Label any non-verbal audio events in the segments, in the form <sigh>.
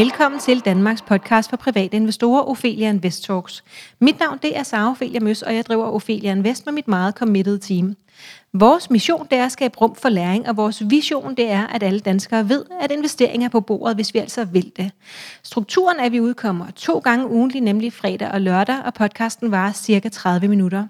Velkommen til Danmarks podcast for private investorer, Ophelia Invest Talks. Mit navn det er Sara Ophelia Møs, og jeg driver Ophelia Invest med mit meget committed team. Vores mission det er at skabe rum for læring, og vores vision det er, at alle danskere ved, at investeringer er på bordet, hvis vi altså vil det. Strukturen er, at vi udkommer to gange ugentlig, nemlig fredag og lørdag, og podcasten varer cirka 30 minutter.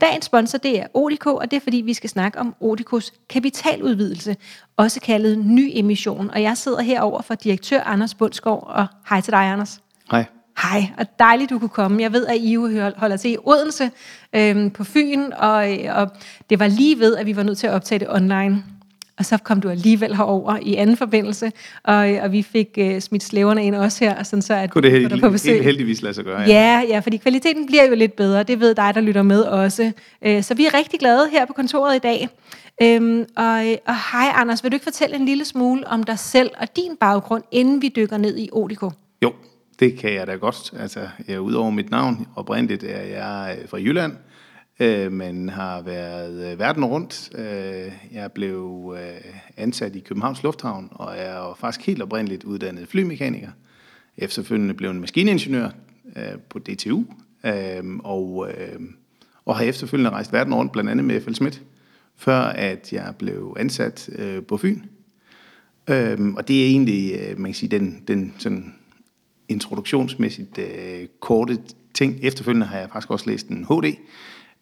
Dagens sponsor det er Odico, og det er fordi, vi skal snakke om Odicos kapitaludvidelse, også kaldet ny emission. Og jeg sidder herover for direktør Anders Bundsgaard, og hej til dig, Anders. Hej. Hej, og dejligt, du kunne komme. Jeg ved, at I holder til i Odense øhm, på Fyn, og, og det var lige ved, at vi var nødt til at optage det online. Og så kom du alligevel herover i anden forbindelse, og, og vi fik uh, smidt slæverne ind også her, sådan så at Kunne det held, på besøg. heldigvis lade sig gøre, ja. ja. Ja, fordi kvaliteten bliver jo lidt bedre, det ved dig, der lytter med også. Uh, så vi er rigtig glade her på kontoret i dag. Um, og, og hej Anders, vil du ikke fortælle en lille smule om dig selv og din baggrund, inden vi dykker ned i Odico? Jo, det kan jeg da godt. Altså, jeg, udover mit navn, oprindeligt er jeg fra Jylland, øh, men har været øh, verden rundt. Øh, jeg blev øh, ansat i Københavns Lufthavn, og er faktisk helt oprindeligt uddannet flymekaniker. Efterfølgende blev en maskiningeniør øh, på DTU, øh, og, øh, og har efterfølgende rejst verden rundt, blandt andet med F.L. Schmidt, før at jeg blev ansat øh, på Fyn. Øh, og det er egentlig, øh, man kan sige, den, den sådan introduktionsmæssigt øh, korte ting. Efterfølgende har jeg faktisk også læst en HD,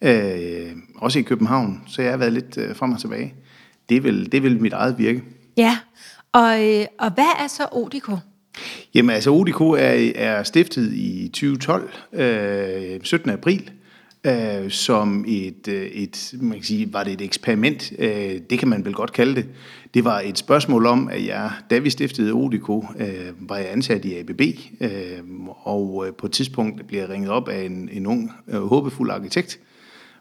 øh, også i København, så jeg har været lidt øh, frem og tilbage. Det vil, det vil mit eget virke. Ja, og, øh, og hvad er så Odico? Jamen altså, Odico er, er stiftet i 2012, øh, 17. april, øh, som et, øh, et, man kan sige, var det et eksperiment, øh, det kan man vel godt kalde det. Det var et spørgsmål om, at jeg, da vi stiftede Odico, øh, var jeg ansat i ABB, øh, og øh, på et tidspunkt blev jeg ringet op af en, en ung, øh, håbefuld arkitekt,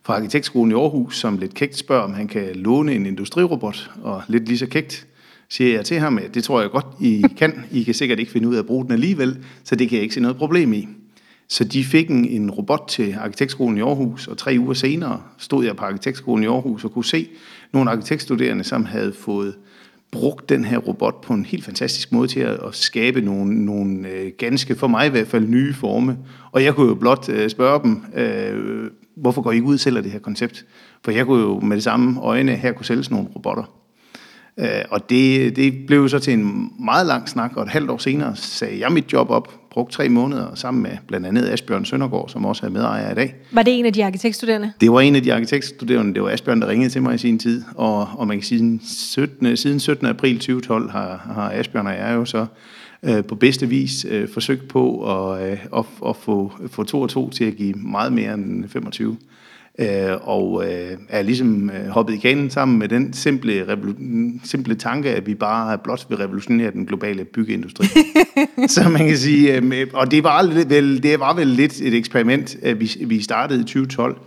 fra Arkitektskolen i Aarhus, som lidt kægt spørger, om han kan låne en industrirobot, og lidt lige så kægt siger jeg til ham, at det tror jeg godt, I <laughs> kan. I kan sikkert ikke finde ud af at bruge den alligevel, så det kan jeg ikke se noget problem i. Så de fik en, en robot til Arkitektskolen i Aarhus, og tre uger senere stod jeg på Arkitektskolen i Aarhus og kunne se nogle arkitektstuderende, som havde fået brugt den her robot på en helt fantastisk måde til at, at skabe nogle, nogle øh, ganske, for mig i hvert fald, nye forme. Og jeg kunne jo blot øh, spørge dem, øh, hvorfor går I ikke ud og sælger det her koncept? For jeg kunne jo med det samme øjne her kunne sælge nogle robotter. Øh, og det, det blev så til en meget lang snak, og et halvt år senere sagde jeg mit job op, brugte tre måneder sammen med blandt andet Asbjørn Søndergaard, som også er medejer i dag. Var det en af de arkitektstuderende? Det var en af de arkitektstuderende. Det var Asbjørn, der ringede til mig i sin tid. Og, og man kan sige, 17, siden 17. april 2012 har, har Asbjørn og jeg jo så øh, på bedste vis øh, forsøgt på at, øh, at, at få, få to og to til at give meget mere end 25 øh, og øh, er ligesom øh, hoppet i kanen sammen med den simple, simple tanke, at vi bare blot vil revolutionere den globale byggeindustri. <laughs> så man kan sige, øh, og det var, vel, det var vel lidt et eksperiment, at vi, vi startede i 2012,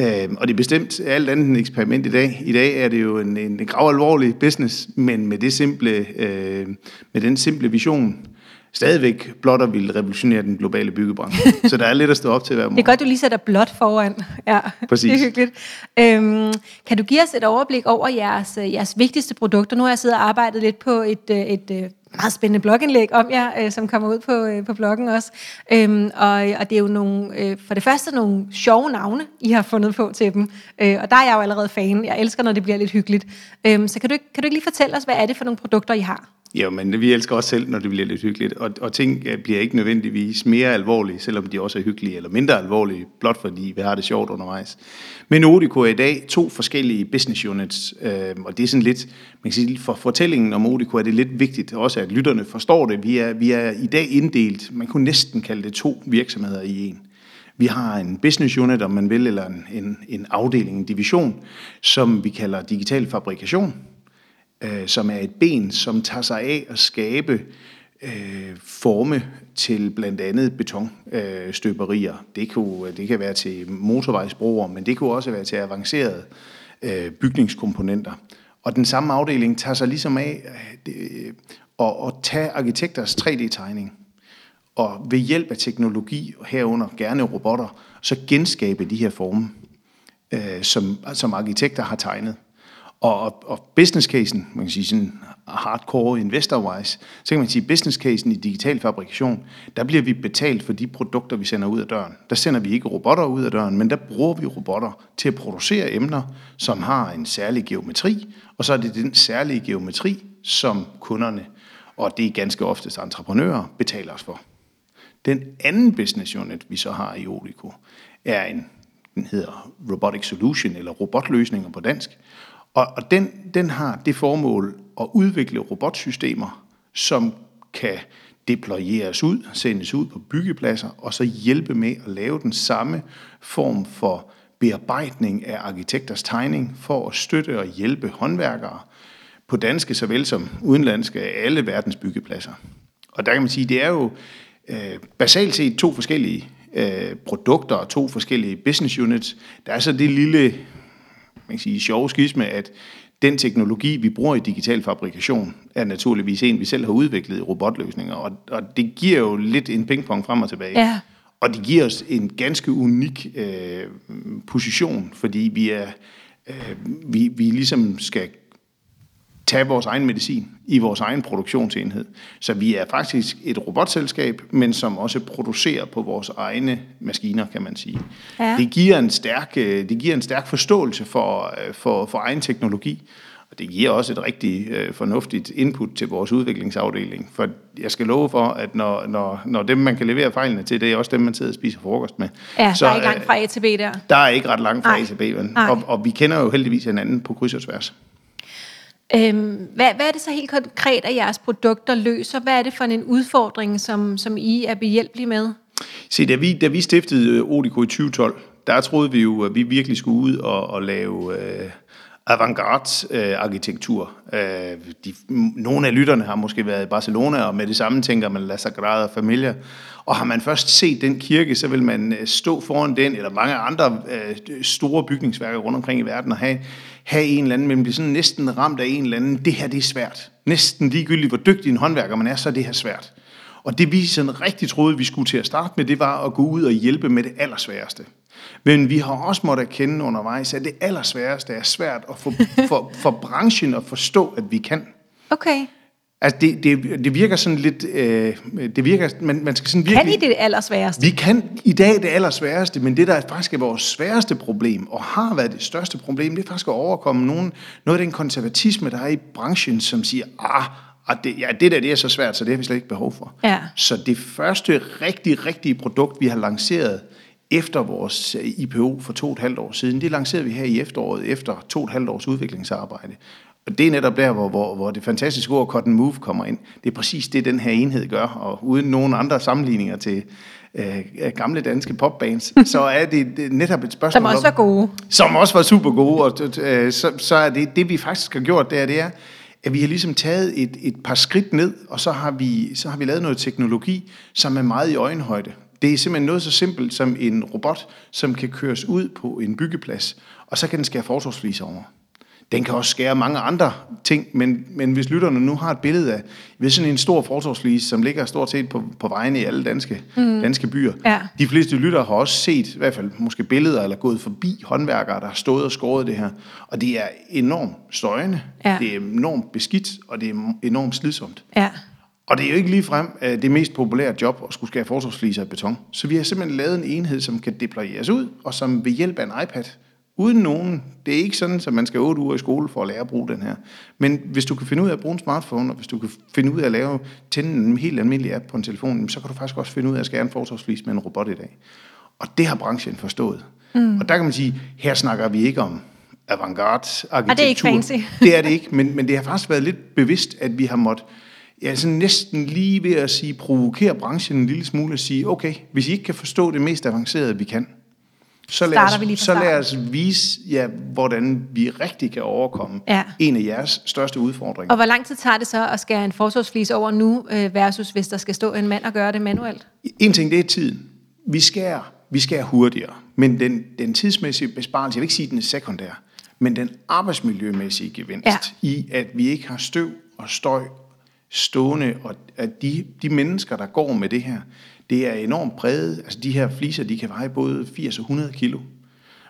Øh, og det er bestemt alt andet end eksperiment i dag. I dag er det jo en, en, en grav alvorlig business, men med, det simple, øh, med den simple vision, stadigvæk blot og vil revolutionere den globale byggebranche. <laughs> Så der er lidt at stå op til hver morgen. Det er godt, du lige sætter blot foran. Ja, Præcis. det er hyggeligt. Øhm, kan du give os et overblik over jeres, jeres vigtigste produkter? Nu har jeg siddet og arbejdet lidt på et, øh, et, et øh, meget spændende blogindlæg om jer, øh, som kommer ud på, øh, på bloggen også. Øhm, og, og det er jo nogle, øh, for det første nogle sjove navne, I har fundet på til dem. og der er jeg jo allerede fan. Jeg elsker, når det bliver lidt hyggeligt. Øhm, så kan du, kan du ikke lige fortælle os, hvad er det for nogle produkter, I har? Jo, men vi elsker også selv, når det bliver lidt hyggeligt. Og, og ting bliver ikke nødvendigvis mere alvorlige, selvom de også er hyggelige, eller mindre alvorlige, blot fordi vi har det sjovt undervejs. Men Odico er i dag to forskellige business units, øh, og det er sådan lidt, man kan sige, for fortællingen om Odico er det lidt vigtigt også, at lytterne forstår det. Vi er, vi er i dag inddelt, man kunne næsten kalde det to virksomheder i en. Vi har en business unit, om man vil, eller en, en, en afdeling, en division, som vi kalder digital fabrikation, øh, som er et ben, som tager sig af at skabe øh, forme til blandt andet betonstøberier. Øh, det, kunne, det kan være til motorvejsbroer, men det kunne også være til avancerede øh, bygningskomponenter. Og den samme afdeling tager sig ligesom af øh, og, at tage arkitekters 3D-tegning og ved hjælp af teknologi, herunder gerne robotter, så genskabe de her former, øh, som, som arkitekter har tegnet. Og, og, og business casen, man kan sige sådan hardcore investor-wise, så kan man sige, business casen i digital fabrikation, der bliver vi betalt for de produkter, vi sender ud af døren. Der sender vi ikke robotter ud af døren, men der bruger vi robotter til at producere emner, som har en særlig geometri, og så er det den særlige geometri, som kunderne, og det er ganske oftest entreprenører, betaler os for. Den anden business unit, vi så har i Olico, er en, den hedder Robotic Solution, eller robotløsninger på dansk. Og, og den, den har det formål at udvikle robotsystemer, som kan deployeres ud, sendes ud på byggepladser, og så hjælpe med at lave den samme form for bearbejdning af arkitekters tegning, for at støtte og hjælpe håndværkere på danske såvel som udenlandske alle verdens byggepladser. Og der kan man sige, det er jo øh, basalt set to forskellige øh, produkter og to forskellige business units. Der er så det lille man kan sige, sjove skisme, at den teknologi, vi bruger i digital fabrikation, er naturligvis en, vi selv har udviklet i robotløsninger, og, og det giver jo lidt en pingpong frem og tilbage. Ja. Og det giver os en ganske unik øh, position, fordi vi er øh, vi, vi ligesom skal tage vores egen medicin i vores egen produktionsenhed. Så vi er faktisk et robotselskab, men som også producerer på vores egne maskiner, kan man sige. Ja. Det, giver en stærk, øh, det giver en stærk forståelse for, øh, for, for egen teknologi, og det giver også et rigtig øh, fornuftigt input til vores udviklingsafdeling. For jeg skal love for, at når, når, når dem, man kan levere fejlene til, det er også dem, man sidder og spiser frokost med. Ja, så, der er ikke langt fra A til B der. Der er ikke ret langt fra A til B. Og, og vi kender jo heldigvis hinanden på kryds og tværs. Øhm, hvad, hvad er det så helt konkret, at jeres produkter løser? Hvad er det for en udfordring, som, som I er behjælpelige med? Se, da vi, da vi stiftede Odiko Odico i 2012, der troede vi jo, at vi virkelig skulle ud og, og lave øh, avantgarde-arkitektur. Øh, de, nogle af lytterne har måske været i Barcelona, og med det samme tænker man La Sagrada Familia. Og har man først set den kirke, så vil man øh, stå foran den, eller mange andre øh, store bygningsværker rundt omkring i verden, og have, have en eller anden, men bliver sådan næsten ramt af en eller anden, det her det er svært. Næsten ligegyldigt, hvor dygtig en håndværker man er, så er det her svært. Og det vi sådan rigtig troede, vi skulle til at starte med, det var at gå ud og hjælpe med det allersværeste. Men vi har også måttet erkende undervejs, at det allersværeste er svært at få <laughs> for, for branchen at forstå, at vi kan. Okay. Altså, det, det, det virker sådan lidt... Øh, det virker, man, man skal sådan virkelig... Kan I det allersværeste? Vi kan i dag det allersværeste, men det, der faktisk er vores sværeste problem, og har været det største problem, det er faktisk at overkomme nogen, noget af den konservatisme, der er i branchen, som siger, ah, ah det, ja, det der det er så svært, så det har vi slet ikke behov for. Ja. Så det første rigtig, rigtige produkt, vi har lanceret efter vores øh, IPO for to og et halvt år siden, det lancerede vi her i efteråret, efter to og et halvt års udviklingsarbejde. Og det er netop der, hvor, hvor, hvor det fantastiske ord cut and move kommer ind. Det er præcis det, den her enhed gør, og uden nogen andre sammenligninger til øh, gamle danske popbands, <laughs> så er det, det netop et spørgsmål Som også var gode. Som også var super gode, og øh, så, så er det, det vi faktisk har gjort, det er, det er, at vi har ligesom taget et, et par skridt ned, og så har, vi, så har vi lavet noget teknologi, som er meget i øjenhøjde. Det er simpelthen noget så simpelt som en robot, som kan køres ud på en byggeplads, og så kan den skære forsvarsfliser over. Den kan også skære mange andre ting, men, men hvis lytterne nu har et billede af ved sådan en stor forsvarsflise, som ligger stort set på, på vejene i alle danske, mm. danske byer. Ja. De fleste lyttere har også set i hvert fald måske billeder eller gået forbi håndværkere, der har stået og skåret det her. Og det er enormt støjende, ja. det er enormt beskidt, og det er enormt slidsomt. Ja. Og det er jo ikke lige frem det mest populære job at skulle skære forsvarsfliser af beton. Så vi har simpelthen lavet en enhed, som kan deployeres ud, og som ved hjælp af en iPad uden nogen. Det er ikke sådan, at man skal 8 uger i skole for at lære at bruge den her. Men hvis du kan finde ud af at bruge en smartphone, og hvis du kan finde ud af at lave, tænde en helt almindelig app på en telefon, så kan du faktisk også finde ud af at skære en forsvarsflis med en robot i dag. Og det har branchen forstået. Mm. Og der kan man sige, her snakker vi ikke om avantgarde arkitektur. Og det er ikke fancy. det er det ikke, men, men det har faktisk været lidt bevidst, at vi har måttet ja, sådan næsten lige ved at sige, provokere branchen en lille smule og sige, okay, hvis I ikke kan forstå det mest avancerede, vi kan, så lad, os, vi så lad os vise, ja, hvordan vi rigtig kan overkomme ja. en af jeres største udfordringer. Og hvor lang tid tager det så at skære en forsvarsflis over nu, øh, versus hvis der skal stå en mand og gøre det manuelt? En ting, det er tiden. Vi skærer, vi skærer hurtigere, men den, den tidsmæssige besparelse, jeg vil ikke sige, den er sekundær, men den arbejdsmiljømæssige gevinst ja. i, at vi ikke har støv og støj stående, og at de, de mennesker, der går med det her, det er enormt præget. Altså de her fliser, de kan veje både 80 og 100 kilo.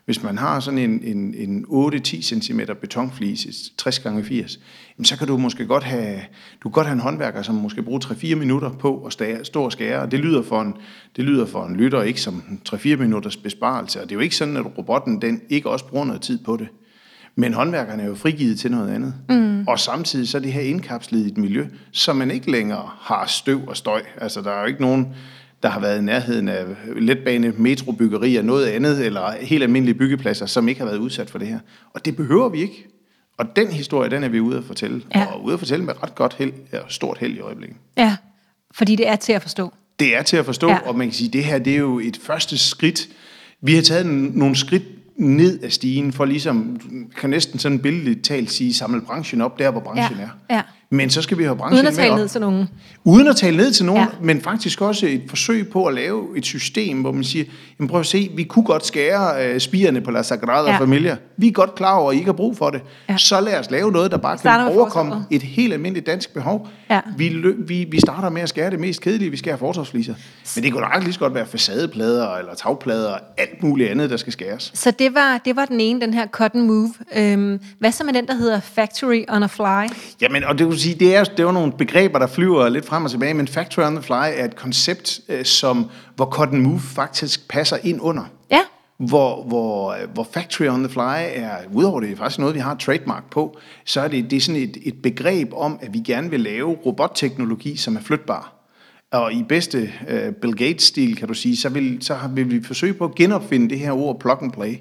Hvis man har sådan en, en, en 8-10 cm betonflis, 60 x 80, jamen så kan du måske godt have, du kan godt have en håndværker, som måske bruger 3-4 minutter på at stå og skære, og det lyder for en, det lyder for en lytter ikke som 3-4 minutters besparelse, og det er jo ikke sådan, at robotten den ikke også bruger noget tid på det. Men håndværkerne er jo frigivet til noget andet. Mm. Og samtidig så er det her indkapslet i et miljø, så man ikke længere har støv og støj. Altså der er jo ikke nogen, der har været i nærheden af letbane, metrobyggeri og noget andet, eller helt almindelige byggepladser, som ikke har været udsat for det her. Og det behøver vi ikke. Og den historie, den er vi ude at fortælle. Ja. Og ude at fortælle med ret godt held, ja, stort held i øjeblikket. Ja, fordi det er til at forstå. Det er til at forstå, ja. og man kan sige, at det her det er jo et første skridt. Vi har taget nogle skridt ned af stigen, for ligesom, kan næsten sådan billedligt talt sige, samle branchen op der, hvor branchen ja. er. Ja. Men så skal vi have branchen Uden at tale med ned til nogen. Uden at tale ned til nogen, Ja. men faktisk også et forsøg på at lave et system, hvor man siger, jamen prøv at se, vi kunne godt skære øh, spirene på La Sagrada Ja. Familia. Vi er godt klar over, at I ikke har brug for det. Ja. Så lad os lave noget, der bare kan overkomme forsvaret. et helt almindeligt dansk behov. Ja. Vi, lø- vi, vi starter med at skære det mest kedelige, vi skærer fortorvsfliser. Men det kunne nok lige så godt være facadeplader eller tagplader og alt muligt andet, der skal skæres. Så det var, det var den ene, den her cotton move. Øhm, hvad så med den, der hedder factory on a fly? Jamen, og det vil sige, det er, det er jo nogle begreber, der flyver lidt frem og tilbage, men Factory on the Fly er et koncept, øh, som, hvor Cotton Move faktisk passer ind under. Ja, Hvor, hvor, hvor Factory on the Fly er, udover det er faktisk noget, vi har trademark på, så er det, det er sådan et, et begreb om, at vi gerne vil lave robotteknologi, som er flytbar. Og i bedste uh, Bill Gates-stil, kan du sige, så vil, så vil vi forsøge på at genopfinde det her ord plug and play.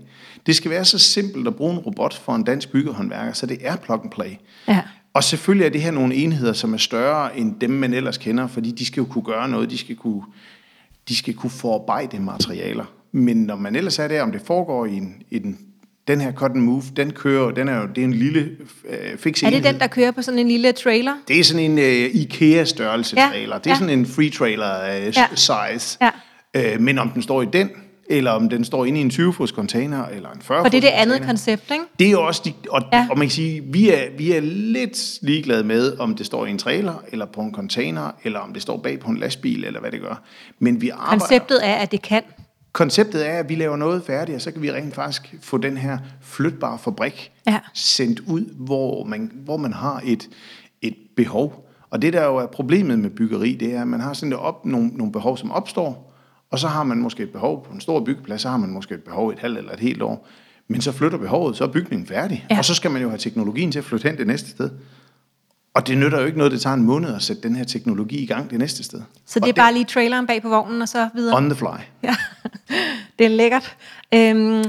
Det skal være så simpelt at bruge en robot for en dansk byggehåndværker, så det er plug and play. Ja. Og selvfølgelig er det her nogle enheder, som er større end dem, man ellers kender, fordi de skal jo kunne gøre noget, de skal kunne, de skal kunne forarbejde materialer. Men når man ellers er der, om det foregår i en, i den, den her cotton move, den kører, den er jo, det er en lille øh, fix er det enhed. den, der kører på sådan en lille trailer? Det er sådan en øh, IKEA-størrelse Ja, trailer. Det er ja. sådan en free trailer øh, Ja. size. Ja. Øh, men om den står i den, eller om den står inde i en 20-fods container, eller en 40 For det er det andet koncept, ikke? det er også, de, og, ja. og man kan sige, vi er, vi er lidt ligeglade med, om det står i en trailer, eller på en container, eller om det står bag på en lastbil, eller hvad det gør. Men vi arbejder, Konceptet er, at det kan. konceptet er, at vi laver noget færdigt, og så kan vi rent faktisk få den her flytbare fabrik Ja. sendt ud, hvor man, hvor man har et, et behov. Og det der jo er problemet med byggeri, det er, at man har sådan op, nogle, nogle behov, som opstår, og så har man måske et behov på en stor byggeplads, så har man måske et behov et halvt eller et helt år. Men så flytter behovet, så er bygningen færdig. Ja. Og så skal man jo have teknologien til at flytte hen det næste sted. Og det nytter jo ikke noget, det tager en måned at sætte den her teknologi i gang det næste sted. Så det Og er bare lige traileren bag på vognen, og så videre. On the fly. Ja, <laughs> det er lækkert. Øhm,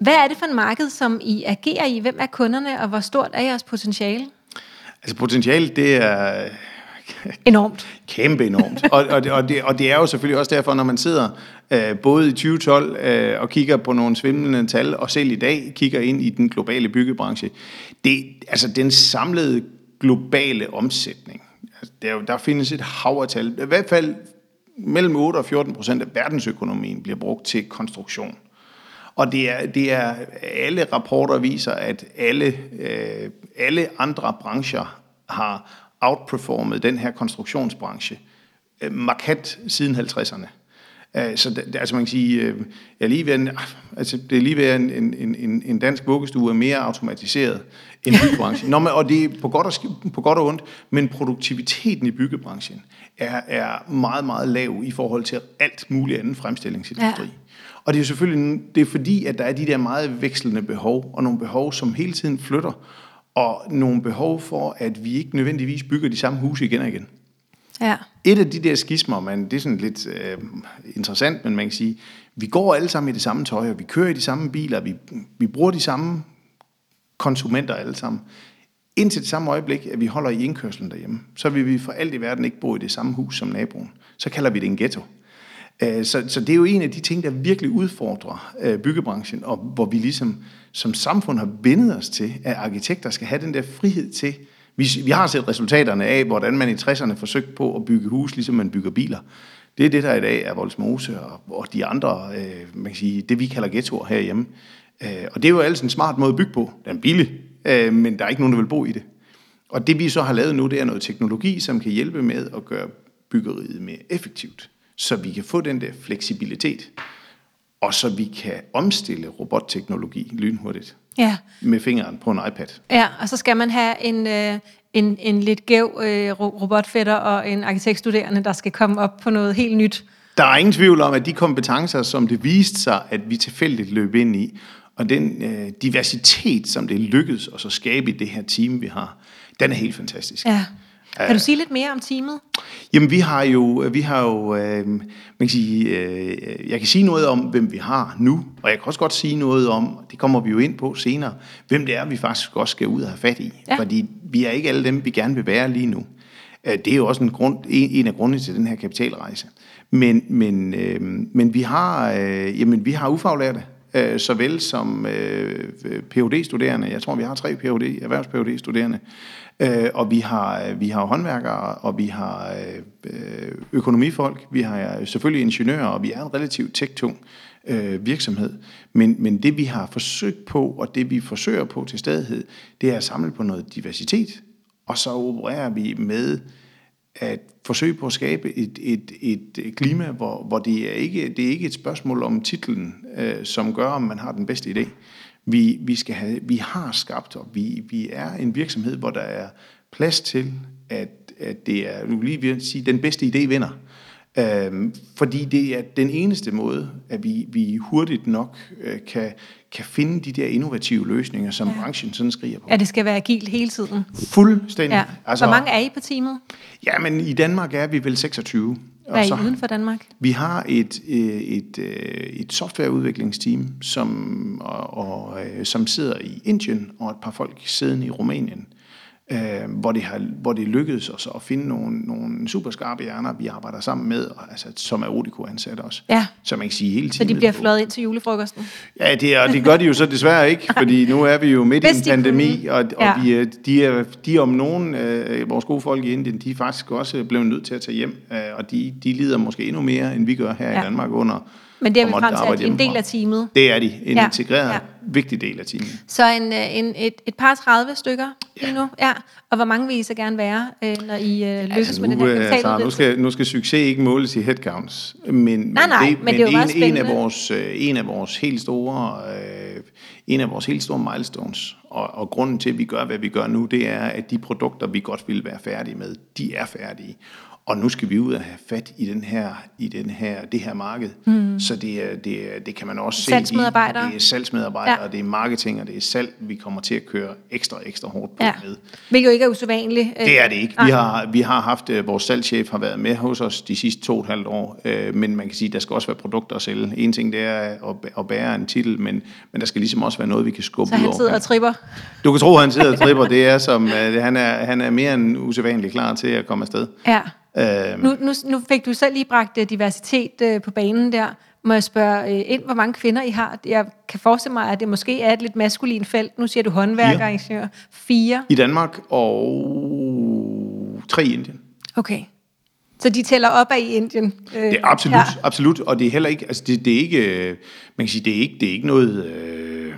hvad er det for en marked, som I agerer i? Hvem er kunderne, og hvor stort er jeres potentiale? Altså potentialet, det er <laughs> Enormt. kæmpe enormt. og, og, det, og, det, og det er jo selvfølgelig også derfor, når man sidder øh, både i 2012 øh, og kigger på nogle svimlende tal, og selv i dag kigger ind i den globale byggebranche. Det, altså den samlede globale omsætning, altså, der, er der findes et hav af tal. I hvert fald mellem 8 og 14 procent af verdensøkonomien bliver brugt til konstruktion. Og det er, det er alle rapporter viser, at alle, øh, alle andre brancher har outperformet den her konstruktionsbranche øh, markant siden 50'erne. Øh, Så det, altså man kan sige, øh, jeg er lige ved, en, altså det er lige ved en, en, en, en dansk vuggestue er mere automatiseret end byggebranchen. Nå, men, og det er på godt, og, på godt og ondt, men produktiviteten i byggebranchen er, er meget, meget lav i forhold til alt muligt andet fremstillingsindustri. Ja. Og det er jo selvfølgelig det er fordi, at der er de der meget vekslende behov, og nogle behov, som hele tiden flytter, og nogle behov for, at vi ikke nødvendigvis bygger de samme huse igen og igen. Ja. Et af de der skismer, man, det er sådan lidt øh, interessant, men man kan sige, vi går alle sammen i det samme tøj, og vi kører i de samme biler, vi, vi bruger de samme konsumenter alle sammen. Indtil det samme øjeblik, at vi holder i indkørslen derhjemme, så vil vi for alt i verden ikke bo i det samme hus som naboen. Så kalder vi det en ghetto. Øh, Så, så det er jo en af de ting, der virkelig udfordrer øh, byggebranchen, og hvor vi ligesom som samfund har vendet os til, at arkitekter skal have den der frihed til. Vi, vi har set resultaterne af, hvordan man i 60'erne forsøgte på at bygge hus, ligesom man bygger biler. Det er det, der i dag er Voldsmose og, og de andre, øh, man kan sige, det vi kalder ghettoer herhjemme. Øh, og det er jo altså en smart måde at bygge på. Den er billig, øh, men der er ikke nogen, der vil bo i det. Og det vi så har lavet nu, det er noget teknologi, som kan hjælpe med at gøre byggeriet mere effektivt, så vi kan få den der fleksibilitet. og så vi kan omstille robotteknologi lynhurtigt Ja. med fingeren på en iPad. Ja, og så skal man have en, øh, en, en lidt gæv øh, ro- robotfætter og en arkitektstuderende, der skal komme op på noget helt nyt. Der er ingen tvivl om, at de kompetencer, som det viste sig, at vi tilfældigt løb ind i, og den øh, diversitet, som det lykkedes os at skabe i det her team, vi har, den er helt fantastisk. Ja. Kan du sige lidt mere om teamet? Jamen, vi har jo, vi har jo øh, man kan sige, øh, jeg kan sige noget om, hvem vi har nu, og jeg kan også godt sige noget om, det kommer vi jo ind på senere, hvem det er, vi faktisk også skal ud og have fat i. Ja. Fordi vi er ikke alle dem, vi gerne vil være lige nu. Øh, Det er jo også en, grund, en en af grundene til den her kapitalrejse. Men, men, øh, men vi har, øh, jamen, vi har ufaglærte, øh, såvel som øh, phd studerende Jeg tror, vi har tre PhD, erhvervs phd studerende Øh, og vi har, øh, vi har håndværkere, og vi har øh, økonomifolk, vi har øh, selvfølgelig ingeniører, og vi er en relativt tech-tung øh, virksomhed. Men, men det vi har forsøgt på, og det vi forsøger på til stadighed, det er at samle på noget diversitet, og så opererer vi med at forsøge på at skabe et, et, et klima, hvor, hvor det, er ikke, det er ikke et spørgsmål om titlen, øh, som gør, om man har den bedste idé. Vi, vi, skal have, vi har skabt, og vi, vi er en virksomhed, hvor der er plads til, at, at det er, nu lige vil sige, den bedste idé vinder. Øhm, fordi det er den eneste måde, at vi, vi hurtigt nok øh, kan, kan finde de der innovative løsninger, som ja. branchen sådan skriger på. Ja, det skal være agilt hele tiden. Fuldstændig. Ja. Altså, Hvor mange er I på teamet? Ja, men i Danmark er vi vel 26. Hvad er I uden for Danmark? Vi har et, øh, et, øh, et softwareudviklingsteam, som, og, og, øh, som sidder i Indien, og et par folk siddende i Rumænien, øh, hvor, det har, hvor det lykkedes os at finde nogle, nogle super skarpe hjerner, vi arbejder sammen med, og, altså, som er Odiko ansat også. Ja. Så man kan sige hele Så tiden. de bliver fløjet ind til julefrokosten? Ja, det, er, det gør de jo så desværre ikke, <laughs> fordi nu er vi jo midt i en de pandemi, og, og Ja. de, er- de, er, de om nogen, øh, vores gode folk i Indien, de er faktisk også blevet nødt til at tage hjem, øh, og de, de lider måske endnu mere, end vi gør her Ja. i Danmark under Men det er vi frem til, at en del af teamet. Det er de, en Ja. ja. integreret, Ja. ja. vigtig del af teamet. Så en, øh, en, et, et par 30 stykker lige nu? Ja. Og hvor mange vil I så gerne være, øh, når I øh, lykkes Altså, med nu, den her øh, Sara, nu, skal, nu skal succes ikke måles i headcounts, men, Nej, nej, det, men det er jo en, en, af vores, en af vores helt store, øh, en af vores helt store milestones, og, og grunden til, at vi gør, hvad vi gør nu, det er, at de produkter, vi godt ville være færdige med, de er færdige. Og nu skal vi ud og have fat i den her, i den her, det her marked. Mm. Så det, det, det kan man også se. i-. Det er salgsmedarbejdere, Ja. det er marketing, og det er salg, vi kommer til at køre ekstra, ekstra hårdt på Ja. med. Hvilket jo ikke er usædvanligt. øh, Det er det ikke. Vi har, vi har haft, øh, vores salgschef har været med hos os de sidste to og et halvt år, øh, men man kan sige, der skal også være produkter at sælge. En ting det er at, bære en titel, men, men der skal ligesom også være noget, vi kan skubbe Så ud han over. sidder og tripper. Du kan tro, at han sidder og tripper. <laughs> Det er som, han, er, han er mere end usædvanligt klar til at komme afsted. Ja. Øh, Nu, nu, nu fik du selv lige bragt øh, diversitet øh, på banen der. Må jeg spørge øh, ind, hvor mange kvinder I har? Jeg kan forestille mig, at det måske er et lidt maskulin felt. Nu siger du håndværker, Fire. ingeniør. Fire. I Danmark og tre i Indien. Okay. Så de tæller op af i Indien? Øh, Det er absolut, ja. absolut, og det er heller ikke, altså det, det er ikke, man kan sige, det er ikke, det er ikke noget, øh,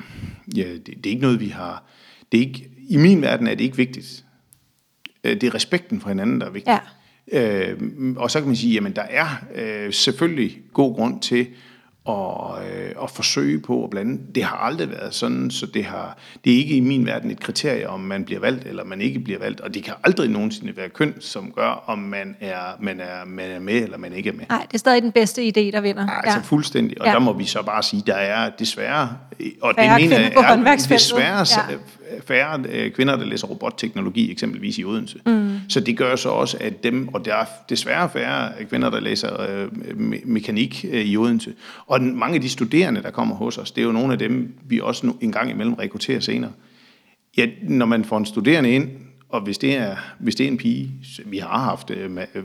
ja, det, det er ikke noget, vi har, det er ikke, i min verden er det ikke vigtigt. Det er respekten for hinanden, der er vigtig. Ja. Øh, og så kan man sige, jamen der er øh, selvfølgelig god grund til at, øh, at forsøge på at blande. Det har aldrig været sådan, så det, har, det er ikke i min verden et kriterie, om man bliver valgt eller man ikke bliver valgt. Og det kan aldrig nogensinde være køn, som gør, om man er, man er, man er med eller man ikke er med. Nej, det er stadig den bedste idé, der vinder. Ja, altså fuldstændig. Og Ja. ja. der må vi så bare sige, der er desværre, og Færre det mener jeg, er desværre Ja. Færre øh, kvinder, der læser robotteknologi, eksempelvis i Odense. Mm. Så det gør så også, at dem, og der er desværre færre kvinder, der læser øh, me- mekanik øh, i Odense. Og den, mange af de studerende, der kommer hos os, det er jo nogle af dem, vi også nu, en gang imellem rekrutterer senere. Ja, når man får en studerende ind, og hvis det er, hvis det er en pige, vi har haft øh, øh,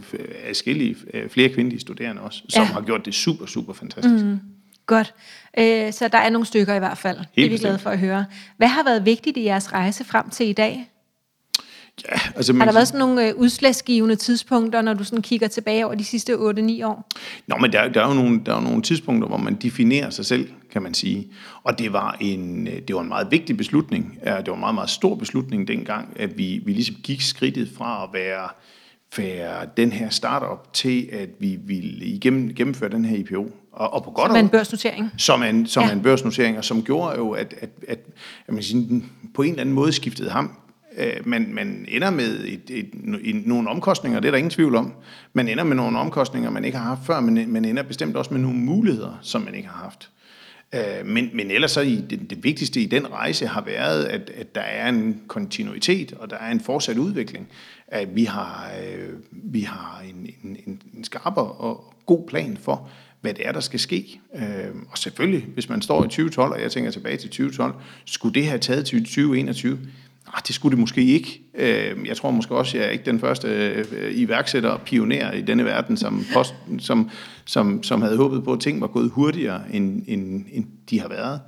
adskillige øh, flere kvindelige studerende også, som ja. har gjort det super, super fantastisk. Mm. Godt. Øh, så der er nogle stykker i hvert fald. det er vi bestemt. glade for at høre. Hvad har været vigtigt i jeres rejse frem til i dag? Ja, altså, Har man, der været sådan nogle øh, udslagsgivende tidspunkter, når du sådan kigger tilbage over de sidste 8-9 år? Nå, men der, der, er jo nogle, der er jo nogle tidspunkter, hvor man definerer sig selv, kan man sige. Og det var en, øh, det var en meget vigtig beslutning. Det var en meget, meget stor beslutning dengang, at vi, vi ligesom gik skridtet fra at være være den her startup til, at vi ville igennem, gennemføre den her IPO. Og, og på godt som en børsnotering. Som en, som ja. en børsnotering, og som gjorde jo, at, at, at, at man siger, på en eller anden måde skiftede ham. Øh, man, man ender med et, et, et, nogle omkostninger, det er der ingen tvivl om. Man ender med nogle omkostninger, man ikke har haft før, men man ender bestemt også med nogle muligheder, som man ikke har haft. Øh, men, men ellers så i det, det vigtigste i den rejse har været, at, at der er en kontinuitet, og der er en fortsat udvikling. At vi har, øh, vi har en, en, en skarp og god plan for, hvad det er, der skal ske. Øh, og selvfølgelig, hvis man står i 2012, og jeg tænker tilbage til 2012, skulle det have taget til 2021? Ah, det skulle det måske ikke. Øh, jeg tror måske også, at jeg er ikke den første øh, iværksætter og pioner i denne verden, som, post, som, som, som havde håbet på, at ting var gået hurtigere, end, end, end de har været.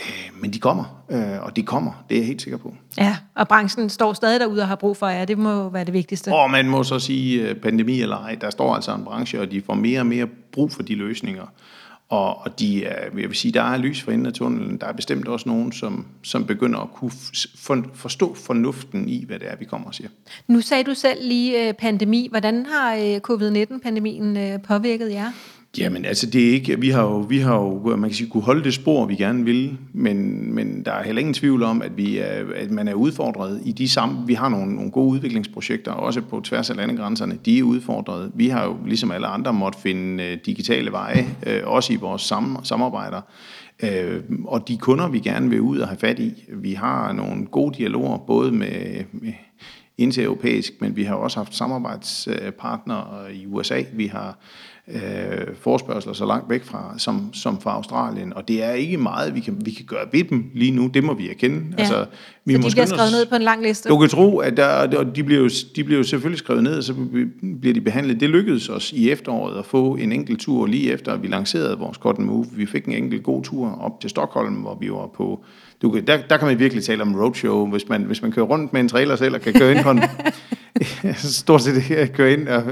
Øh, men de kommer, og de kommer, det er jeg helt sikker på. Ja, og branchen står stadig derude og har brug for jer, det må være det vigtigste. Og man må så sige, pandemi eller ej, der står altså en branche, og de får mere og mere brug for de løsninger. Og, og de er, jeg vil sige, der er lys for enden af tunnelen. Der er bestemt også nogen, som, som begynder at kunne for, forstå fornuften i, hvad det er, vi kommer og siger. Nu sagde du selv lige øh, pandemi. Hvordan har øh, covid-19-pandemien øh, påvirket jer? Jamen altså, det er ikke, vi har jo, vi har jo man kan sige, kunne holde det spor, vi gerne vil, men, men der er heller ingen tvivl om, at, vi er, at man er udfordret i de samme, vi har nogle, nogle gode udviklingsprojekter, også på tværs af landegrænserne, de er udfordret. Vi har jo, ligesom alle andre, måtte finde øh, digitale veje, øh, også i vores sam, samarbejder, uh, og de kunder, vi gerne vil ud og have fat i, vi har nogle gode dialoger, både med, med europæisk, men vi har også haft samarbejdspartnere i USA, vi har øh, forspørgseler så langt væk fra, som, som fra Australien. Og det er ikke meget, vi kan, vi kan gøre ved dem lige nu. Det må vi erkende. Ja. Altså, vi så de bliver skrevet ned på en lang liste? Du kan tro, at der, de, bliver jo, de bliver jo selvfølgelig skrevet ned, og så bliver de behandlet. Det lykkedes os i efteråret at få en enkelt tur lige efter, at vi lancerede vores Cut Move. Vi fik en enkelt god tur op til Stockholm, hvor vi var på du kan, der, der kan man virkelig tale om roadshow, hvis man, hvis man kører rundt med en trailer selv og kan køre ind på en, <laughs> <laughs> stort set køre ind og,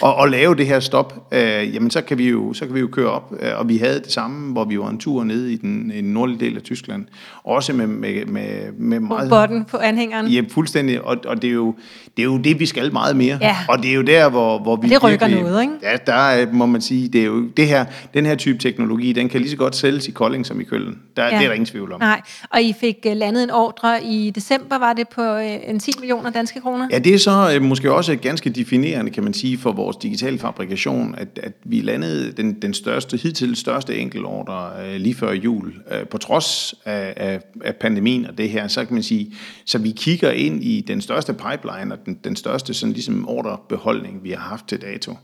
og, og lave det her stop, øh, jamen så kan, vi jo, så kan vi jo køre op. Øh, og vi havde det samme, hvor vi var en tur nede i den, i den nordlige del af Tyskland. Også med, med, med, med meget... På botten på anhængeren. Ja, fuldstændig. Og, og det, er jo, det er jo det, vi skal meget mere. Ja. Og det er jo der, hvor, hvor vi... Og det rykker virkelig, noget, ikke? Ja, der må man sige, det er jo det her, den her type teknologi, den kan lige så godt sælges i Kolding som i Køln. Der, ja. Det er der ingen tvivl om. Nej, og I fik uh, landet en ordre i december, var det på uh, en 10 millioner danske kroner? Ja, det er så øh, måske også ganske definerende, kan man sige, for vores digitale fabrikation, at, at vi landede den, den største, hidtil største enkeltordre øh, lige før jul. øh, på trods af, af, af pandemien og det her, så kan man sige, så vi kigger ind i den største pipeline og den, den største sådan ligesom ordrebeholdning, vi har haft til dato.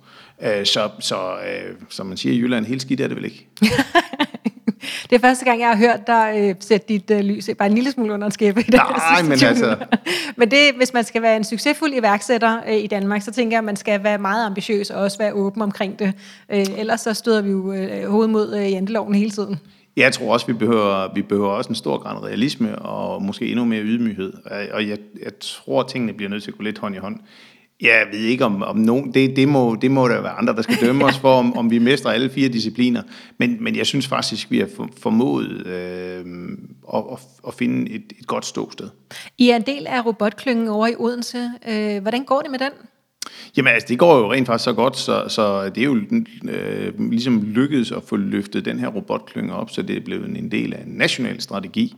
Øh, så, så øh, som man siger i Jylland, helt skidt er det vel ikke? <laughs> Det er første gang, jeg har hørt dig øh, sætte dit øh, lys bare en lille smule under en det Nej, men altså... men det, hvis man skal være en succesfuld iværksætter øh, i Danmark, så tænker jeg, at man skal være meget ambitiøs og også være åben omkring det. Øh, ellers så støder vi jo øh, hovedet mod øh, janteloven hele tiden. Jeg tror også, vi behøver, vi behøver også en stor grad realisme og måske endnu mere ydmyghed. Og jeg, jeg tror, at tingene bliver nødt til at gå lidt hånd i hånd. Jeg ved ikke om, om nogen, det, det, må, det må der være andre, der skal dømme <laughs> os for, om, om vi mestrer alle fire discipliner. Men, men jeg synes faktisk, vi har formået øh, at, at, at finde et, et godt ståsted. I er en del af robotklyngen over i Odense. Øh, hvordan går det med den? Jamen altså, det går jo rent faktisk så godt, så, så det er jo øh, ligesom lykkedes at få løftet den her robotklynge op, så det er blevet en del af en national strategi.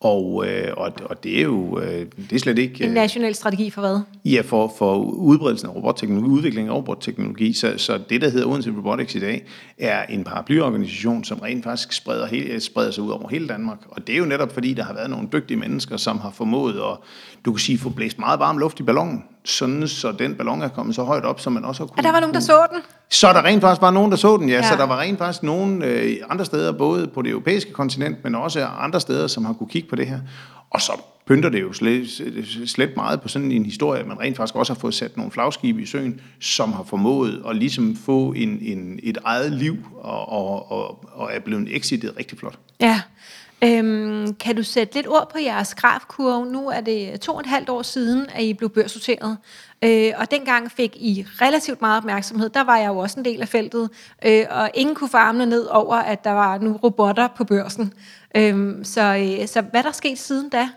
Og, øh, og, og det er jo øh, det er slet ikke... En national strategi for hvad? Ja, for, for udbredelsen af robotteknologi, udviklingen af robotteknologi. Så, så det, der hedder Odense Robotics i dag, er en paraplyorganisation, som rent faktisk spreder, hele, spreder sig ud over hele Danmark. Og det er jo netop fordi, der har været nogle dygtige mennesker, som har formået at, du kan sige, få blæst meget varm luft i ballonen, sådan så den ballon er kommet så højt op, så man også har kunnet... Og der var nogen, der så den? Så der rent faktisk var nogen, der så den, ja. ja. Så der var rent faktisk nogen øh, andre steder, både på det europæiske kontinent, men også andre steder, som har kunne kigge på det her. Og så pynter det jo slet, slet meget på sådan en historie, at man rent faktisk også har fået sat nogle flagskibe i søen, som har formået at ligesom få en, en, et eget liv, og, og, og, og er blevet exitet rigtig flot. Ja, Øhm, kan du sætte lidt ord på jeres grafkurve? Nu er det to og et halvt år siden, at I blev børsnoteret. Øh, og dengang fik I relativt meget opmærksomhed. Der var jeg jo også en del af feltet. Øh, og ingen kunne få armene ned over, at der var nu robotter på børsen. Øh, så, øh, så hvad der sket siden da?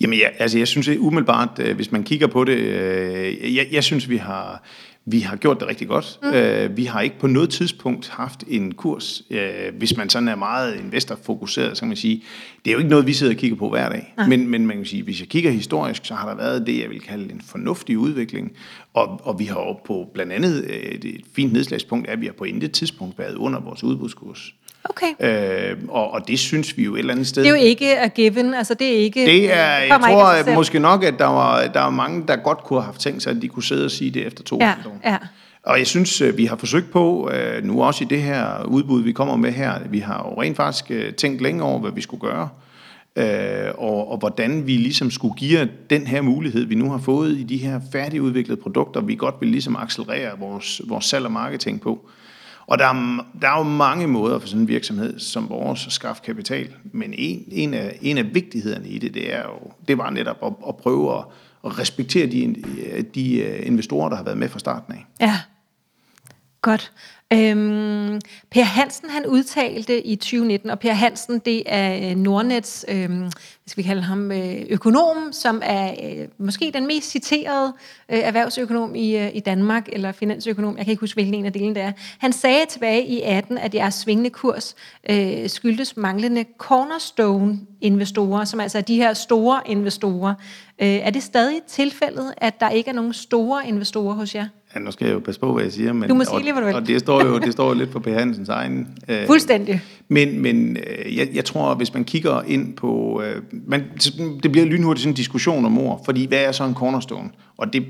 Jamen ja, altså jeg synes umiddelbart, øh, hvis man kigger på det, øh, jeg, jeg synes vi har, vi har gjort det rigtig godt. Mm. Øh, vi har ikke på noget tidspunkt haft en kurs, øh, hvis man sådan er meget investorfokuseret, så kan man sige, det er jo ikke noget, vi sidder og kigger på hver dag. Men, men man kan sige, hvis jeg kigger historisk, så har der været det, jeg vil kalde en fornuftig udvikling. Og, og vi har jo på blandt andet, øh, et fint nedslagspunkt er, at vi har på intet tidspunkt været under vores udbudskurs. Okay. Øh, og, og det synes vi jo et eller andet sted. Det er jo ikke a given, altså det er ikke... Det er, jeg ikke tror at måske nok, at der var, der var mange, der godt kunne have haft tænkt sig, at de kunne sidde og sige det efter to Ja, år. ja. Og jeg synes, øh, vi har forsøgt på, øh, nu også i det her udbud, vi kommer med her, vi har jo rent faktisk øh, tænkt længe over, hvad vi skulle gøre, og, og hvordan vi ligesom skulle give den her mulighed, vi nu har fået i de her færdigudviklede produkter, vi godt vil ligesom accelerere vores, vores salg og marketing på. Og der er, der er jo mange måder for sådan en virksomhed som vores at skaffe kapital, men en, en, af, en af vigtighederne i det, det er jo, det var netop at, at prøve at, at respektere de, de øh, investorer, der har været med fra starten af. Ja, godt. Øhm, per Hansen han udtalte i 2019, og Per Hansen det er øh, Nordnets, øhm, hvad skal vi kalde ham, øh, økonom, som er øh, måske den mest citerede øh, erhvervsøkonom i, øh, i Danmark, eller finansøkonom, jeg kan ikke huske, hvilken en af delene det er. Han sagde tilbage i 18, at jeres svingende kurs øh, skyldtes manglende cornerstone-investorer, som altså er de her store investorer. Øh, er det stadig tilfældet, at der ikke er nogen store investorer hos jer? Ja, nu skal jeg jo passe på, hvad jeg siger, men, Du må sige lige, hvad du vil. og det står jo, det står jo <laughs> lidt på Per Hansens egen... Øh, Fuldstændig. Men, men øh, jeg, jeg tror, hvis man kigger ind på... Øh, man, det bliver lynhurtigt sådan en diskussion om ord, fordi hvad er så en cornerstone? Og det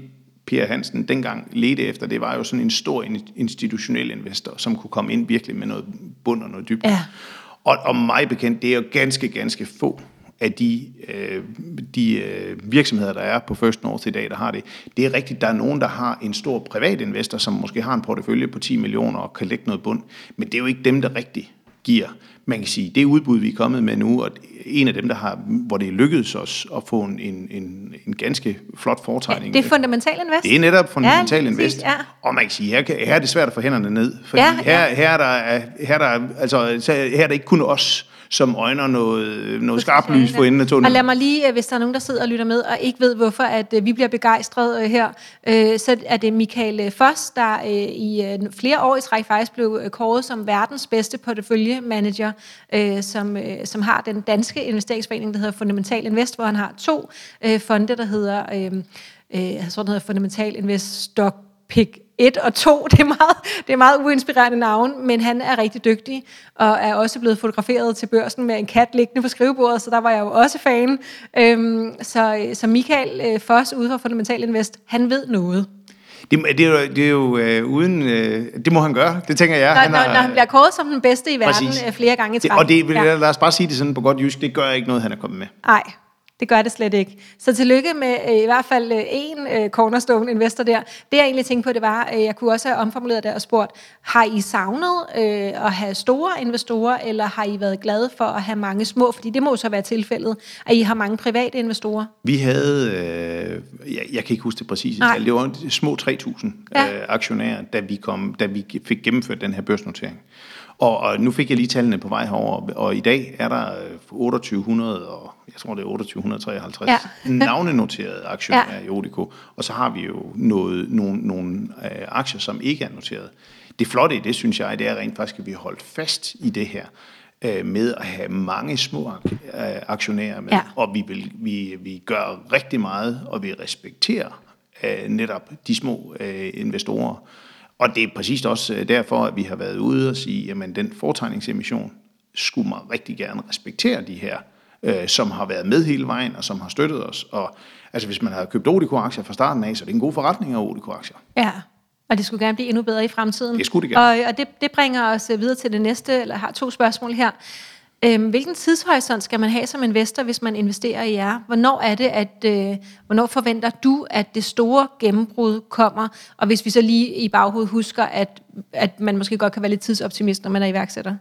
Per Hansen dengang ledte efter, det var jo sådan en stor in- institutionel investor, som kunne komme ind virkelig med noget bund og noget dybt. Ja. Og, og mig bekendt, det er jo ganske, ganske få af de, øh, de øh, virksomheder, der er på First North i dag, der har det. Det er rigtigt, der er nogen, der har en stor privat investor, som måske har en portefølje på 10 millioner og kan lægge noget bund, men det er jo ikke dem, der rigtig giver. Man kan sige, det udbud, vi er kommet med nu, og en af dem, der har, hvor det er lykkedes os at få en, en, en, en ganske flot fortegning. Det er fundamental invest. Det er netop fundamental Ja, invest. præcis, ja. Og man kan sige, her, kan- her er det svært at få hænderne ned. Fordi Ja, ja. her, her, er der, her, er der, altså, så her er det ikke kun os, som øjner noget, noget skarpt lys for enden af Og tunnelen. lad mig lige, øh, hvis der er nogen, der sidder og lytter med, og ikke ved, hvorfor at øh, vi bliver begejstrede øh, her, øh, så er det Michael øh, Foss, der øh, i øh, flere år i træk faktisk blev øh, kåret som verdens bedste porteføljemanager, øh, som, øh, som har den danske investeringsforening, der hedder Fundamental Invest, hvor han har to øh, fonde, der hedder, øh, øh, jeg tror, den hedder Fundamental Invest Stock Pick 1 og 2. <laughs> Det er meget, det er meget uinspirerende navn, men han er rigtig dygtig, og er også blevet fotograferet til børsen med en kat liggende på skrivebordet, så der var jeg jo også fan. Øhm, så, så Michael øh, Foss ude fra Fundamental Invest, han ved noget. Det, det er jo, det er jo øh, uden... Øh, det må han gøre, det tænker jeg. Når, han når, når han bliver kåret som den bedste i verden Præcis. øh, flere gange i træk. og det, Ja. ja. lad os bare sige det sådan på godt jysk, det gør ikke noget, han er kommet med. Nej, det gør det slet ikke. Så tillykke med øh, i hvert fald øh, en øh, cornerstone investor der. Det jeg egentlig tænkte på, det var, øh, jeg kunne også have omformuleret det og spurgt, har I savnet øh, at have store investorer, eller har I været glade for at have mange små? Fordi det må så være tilfældet, at I har mange private investorer. Vi havde, øh, jeg, jeg kan ikke huske det præcise tal, det var små 3.000 Ja. øh, aktionærer, da vi, kom, da vi fik gennemført den her børsnotering. Og, og nu fik jeg lige tallene på vej herover, og i dag er der øh, 2800, og jeg tror det er 2853 Ja. navnenoterede aktionærer Ja. i Odico, og så har vi jo noget, nogle, nogle øh, aktier, som ikke er noteret. Det flotte i det, synes jeg, det er rent faktisk, at vi har holdt fast i det her øh, med at have mange små øh, aktionærer med, Ja. og vi, vil, vi, vi gør rigtig meget, og vi respekterer øh, netop de små øh, investorer. Og det er præcis også øh, derfor, at vi har været ude og sige, at den fortegningsemission skulle man rigtig gerne respektere de her, øh, som har været med hele vejen, og som har støttet os. Og altså, hvis man har købt Odico-aktier fra starten af, så er det en god forretning af Odico-aktier. Ja, og det skulle gerne blive endnu bedre i fremtiden. Det skulle det gerne. Og, og det, det bringer os øh, videre til det næste, eller har to spørgsmål her. Øhm, hvilken tidshorisont skal man have som investor, hvis man investerer i jer? Hvornår er det, at, øh, hvornår forventer du, at det store gennembrud kommer? Og hvis vi så lige i baghovedet husker, at, at man måske godt kan være lidt tidsoptimist, når man er iværksætter.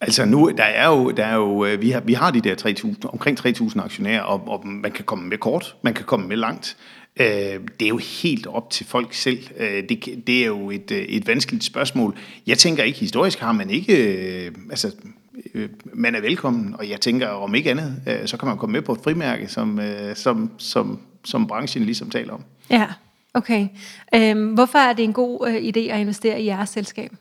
Altså nu, der er jo, der er jo øh, vi, har, vi har de der 3.000, omkring 3.000 aktionærer, og, og man kan komme med kort, man kan komme med langt. Øh, det er jo helt op til folk selv. Øh, det, det er jo et, øh, et vanskeligt spørgsmål. Jeg tænker ikke, historisk har man ikke, øh, altså øh, man er velkommen, og jeg tænker, om ikke andet, øh, så kan man komme med på et frimærke, som, øh, som, som, som branchen ligesom taler om. Ja, okay. Øhm, hvorfor er det en god øh, idé at investere i jeres selskab?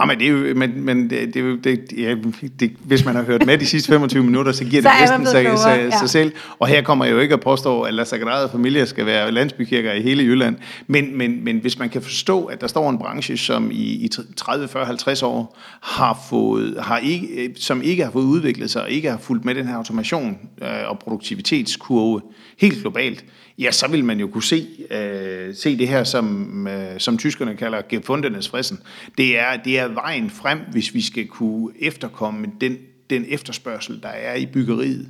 Ja, men det er jo, men, men det, det, det, ja, det, hvis man har hørt med de sidste 25 minutter, så giver <laughs> Så det næsten sig, klogere, sig, ja. sig selv. Og her kommer jeg jo ikke at påstå, at La Sagrada Familia skal være landsbykirker i hele Jylland. Men, men, men hvis man kan forstå, at der står en branche, som i, i 30, 40, 50 år har fået, har ikke, som ikke har fået udviklet sig, og ikke har fulgt med den her automation øh, og produktivitetskurve helt globalt, ja, så vil man jo kunne se, øh, se det her, som, øh, som tyskerne kalder gefundenes frissen. Det er, det er vejen frem, hvis vi skal kunne efterkomme den, den efterspørgsel, der er i byggeriet.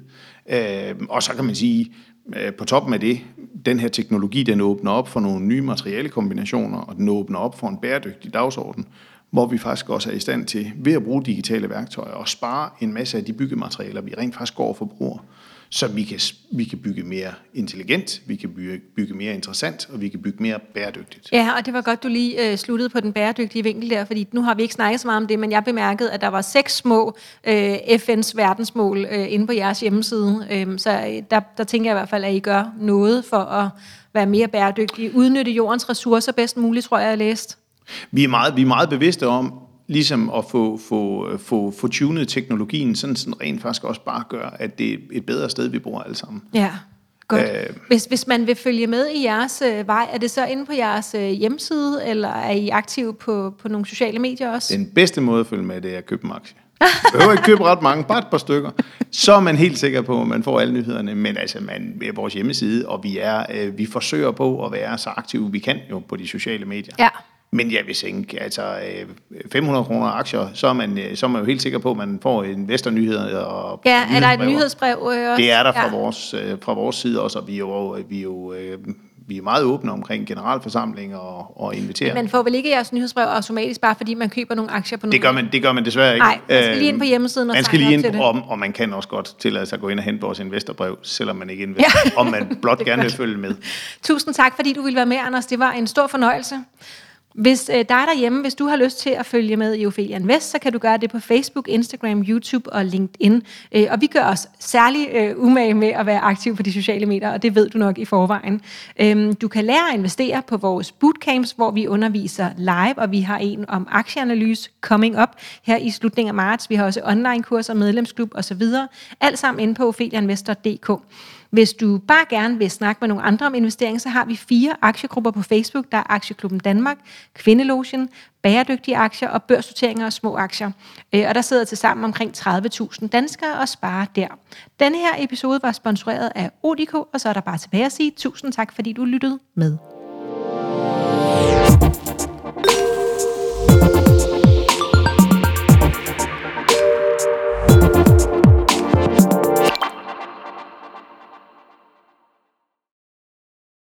Øh, og så kan man sige, øh, på toppen af det, den her teknologi, den åbner op for nogle nye materialekombinationer, og den åbner op for en bæredygtig dagsorden, hvor vi faktisk også er i stand til, ved at bruge digitale værktøjer, at spare en masse af de byggematerialer, vi rent faktisk går og forbruger så vi kan, vi kan bygge mere intelligent, vi kan bygge, bygge mere interessant, og vi kan bygge mere bæredygtigt. Ja, og det var godt, du lige øh, sluttede på den bæredygtige vinkel der, fordi nu har vi ikke snakket så meget om det, men jeg bemærkede, at der var seks små øh, FN's verdensmål øh, inde på jeres hjemmeside. Øh, så der, der tænker jeg i hvert fald, at I gør noget for at være mere bæredygtige, udnytte jordens ressourcer bedst muligt, tror jeg, jeg læst. Vi er meget, vi er meget bevidste om, ligesom at få, få, få, få tunet teknologien, sådan, sådan rent faktisk også bare gør, at det er et bedre sted, vi bor alle sammen. Ja, godt. Øh. Hvis, hvis man vil følge med i jeres øh, vej, er det så inde på jeres øh, hjemmeside, eller er I aktive på, på nogle sociale medier også? Den bedste måde at følge med, det er at købe en aktie. Man behøver ikke købe ret mange, bare et par stykker. Så er man helt sikker på, at man får alle nyhederne. Men altså, man er vores hjemmeside, og vi, er, øh, vi forsøger på at være så aktive, vi kan jo på de sociale medier. Ja. Men jeg vil tænke, altså øh, 500 kroner aktier, så er, man, øh, så er man jo helt sikker på, at man får investornyheder. Og Ja, er der et nyhedsbrev. øh, også? Det er der fra, ja. vores, øh, fra vores side også, og vi er jo, vi er jo øh, vi er meget åbne omkring generalforsamlinger og, og inviterer. Man får vel ikke jeres nyhedsbrev automatisk, bare fordi man køber nogle aktier på nogle Det gør man, det gør man desværre ikke. Nej, man skal lige ind på hjemmesiden og Man skal lige ind, til og man kan også godt tillade sig at gå ind og hente vores investorbrev, selvom man ikke investerer, ja. om man <laughs> blot gerne vil følge med. Tusind tak, fordi du ville være med, Anders. Det var en stor fornøjelse. Hvis øh, dig derhjemme, hvis du har lyst til at følge med i Ophelia Invest, så kan du gøre det på Facebook, Instagram, YouTube og LinkedIn. Øh, og vi gør os særlig øh, umage med at være aktiv på de sociale medier, og det ved du nok i forvejen. Øh, du kan lære at investere på vores bootcamps, hvor vi underviser live, og vi har en om aktieanalyse coming up her i slutningen af marts. Vi har også online-kurser, medlemsklub osv. Alt sammen inde på opheliainvestor.dk. Hvis du bare gerne vil snakke med nogle andre om investering, så har vi fire aktiegrupper på Facebook. Der er Aktieklubben Danmark, Kvindelogen, Bæredygtige Aktier og Børsnoteringer og Små Aktier. Øh, og der sidder til sammen omkring 30.000 danskere og sparer der. Denne her episode var sponsoreret af Odiko, og så er der bare tilbage at sige tusind tak, fordi du lyttede med.